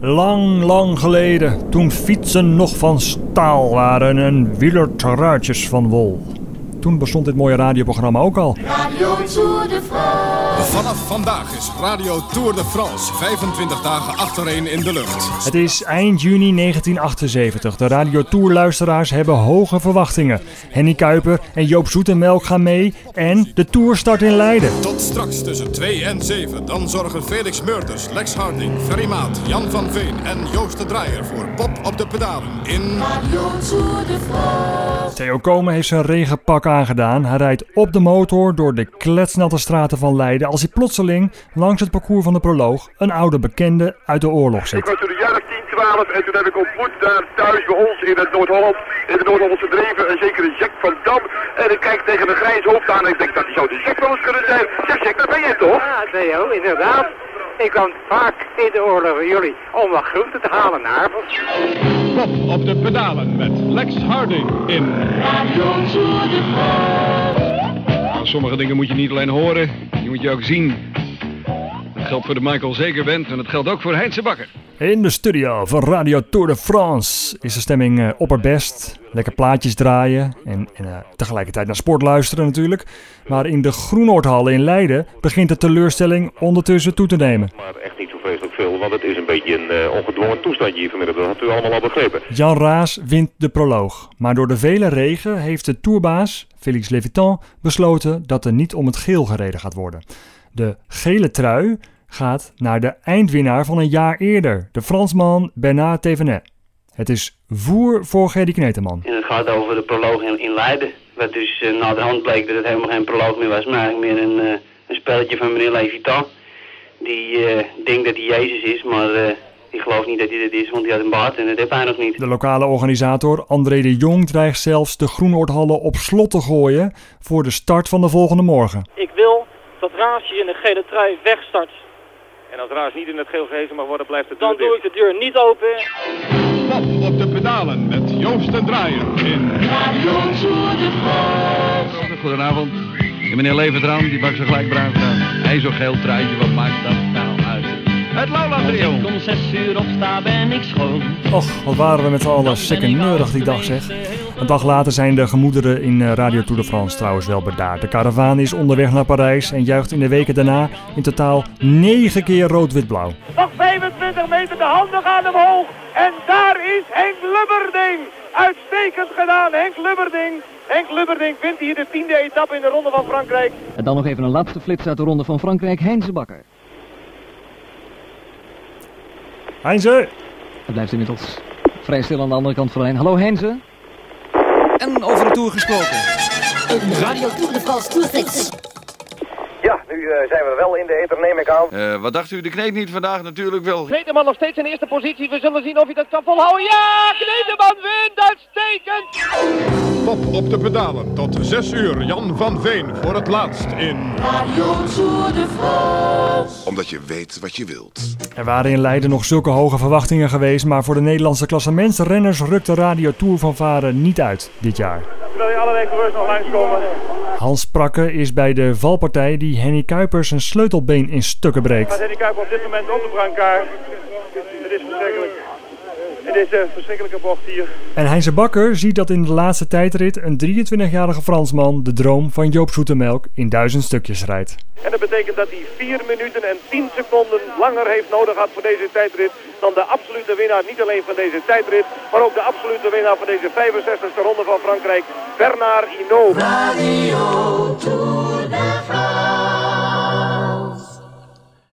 Lang, lang geleden, toen fietsen nog van staal waren en wielertruitjes van wol. Toen bestond dit mooie radioprogramma ook al. Radio Tour de France. Vanaf vandaag is Radio Tour de France 25 dagen achtereen in de lucht. Het is eind juni 1978. De Radio Tour luisteraars hebben hoge verwachtingen. Henny Kuiper en Joop Zoetemelk gaan mee en de Tour start in Leiden. Tot straks tussen 2 en 7. Dan zorgen Felix Meurders, Lex Harding, Ferry Maat, Jan van Veen en Joost de Draaier voor Pop op de pedalen in... Radio Tour de France. Theo Komen heeft zijn regenpak aangedaan. Hij rijdt op de motor door de kletsnatte straten van Leiden als hij plotseling langs het parcours van de proloog een oude bekende uit de oorlog Ik zit. was toen een jaar of 10, 12 en toen heb ik ontmoet daar thuis bij ons in het Noord-Holland, in de Noord-Hollandse Dreven, een zekere Jack van Dam. En ik kijk tegen een grijs hoofd aan en ik denk dat hij zou de Jack wel eens kunnen zijn. Zeg Jack, dat ben jij toch? Ja, Theo, inderdaad. Ik kwam vaak in de oorlog bij jullie om wat groenten te halen naar avond. Pop op de pedalen met Lex Harding in... Radio Tour de France. Sommige dingen moet je niet alleen horen, die moet je ook zien. Dat geldt voor de Michael Zegerband en dat geldt ook voor Heinze Bakker. In de studio van Radio Tour de France is de stemming eh, opperbest. Lekker plaatjes draaien en, en eh, tegelijkertijd naar sport luisteren natuurlijk. Maar in de Groenoordhallen in Leiden begint de teleurstelling ondertussen toe te nemen. Maar echt niet zo vreselijk veel, want het is een beetje een eh, ongedwongen toestandje hier vanmiddag. Dat had u allemaal al begrepen. Jan Raas wint de proloog. Maar door de vele regen heeft de tourbaas, Félix Levitan, besloten dat er niet om het geel gereden gaat worden. De gele trui gaat naar de eindwinnaar van een jaar eerder, de Fransman Bernard Thévenet. Het is voer voor Gerdy Kneteman. En het gaat over de proloog in, in Leiden. Wat dus uh, na de hand bleek dat het helemaal geen proloog meer was, maar eigenlijk meer een, eh, een spelletje van meneer Levitan. Die eh, denkt dat hij Jezus is, maar eh, die gelooft niet dat hij dat is, want hij had een baard en dat heeft hij nog niet. De lokale organisator André de Jong dreigt zelfs de Groenoordhallen op slot te gooien voor de start van de volgende morgen. Ik wil dat Raasje in de gele trui wegstart. En als Raas niet in het geel gehezen mag worden, blijft het Dan doe ik de deur niet open. Pop op de pedalen met Joost de Draaier in... Radio Tour de France. Goedenavond. En meneer Levertran, die bakt zo gelijk bruin gedaan. Hij is zo'n geel truitje, wat maakt dat nou uit? Het Lola Trio. om zes uur opsta ben ik schoon. Och, wat waren we met z'n allen sekkeneurig die dag zeg. Een dag later zijn de gemoederen in eh, Radio Tour de France trouwens wel bedaard. De karavaan is onderweg naar Parijs en juicht in de weken daarna in totaal 9 keer rood-wit-blauw. Nog 25 meter, de handen gaan omhoog. En daar is Henk Lubberding. Uitstekend gedaan, Henk Lubberding. Henk Lubberding vindt hier de tiende etappe in de Ronde van Frankrijk. En dan nog even een laatste flits uit de ronde van Frankrijk, Heinze Bakker. Heinze! Het blijft inmiddels vrij stil aan de andere kant van de lijn. Hallo Heinze. En over de Tour gesproken. Een Radio Tour de France tourgids. Nu eh, zijn we wel in de ether, neem ik aan. Eh, wat dacht u, de kneed niet vandaag? Natuurlijk wel. Kneteman nog steeds in eerste positie. We zullen zien of hij dat kan volhouden. Ja, Kneteman wint. Uitstekend. Pop op de pedalen tot 6 uur. Jan van Veen voor het laatst in... Radio Tour de France. Omdat je weet wat je wilt. Er waren in Leiden nog zulke hoge verwachtingen geweest, maar voor de Nederlandse klassementsrenners rukt de Radio Tour van Varen niet uit dit jaar. Je allerlei coureurs nog langskomen. Hans Prakke is bij de valpartij die Henny Kuipers zijn sleutelbeen in stukken breekt. Henny Kuiper op dit moment op de brancard. Het is verschrikkelijk. In deze verschrikkelijke bocht hier. En Heinze Bakker ziet dat in de laatste tijdrit een 23-jarige Fransman de droom van Joop Zoetemelk in duizend stukjes rijdt. En dat betekent dat hij 4 minuten en 10 seconden langer heeft nodig gehad voor deze tijdrit dan de absolute winnaar. Niet alleen van deze tijdrit, maar ook de absolute winnaar van deze 65e ronde van Frankrijk, Bernard Hinault. Radio Tour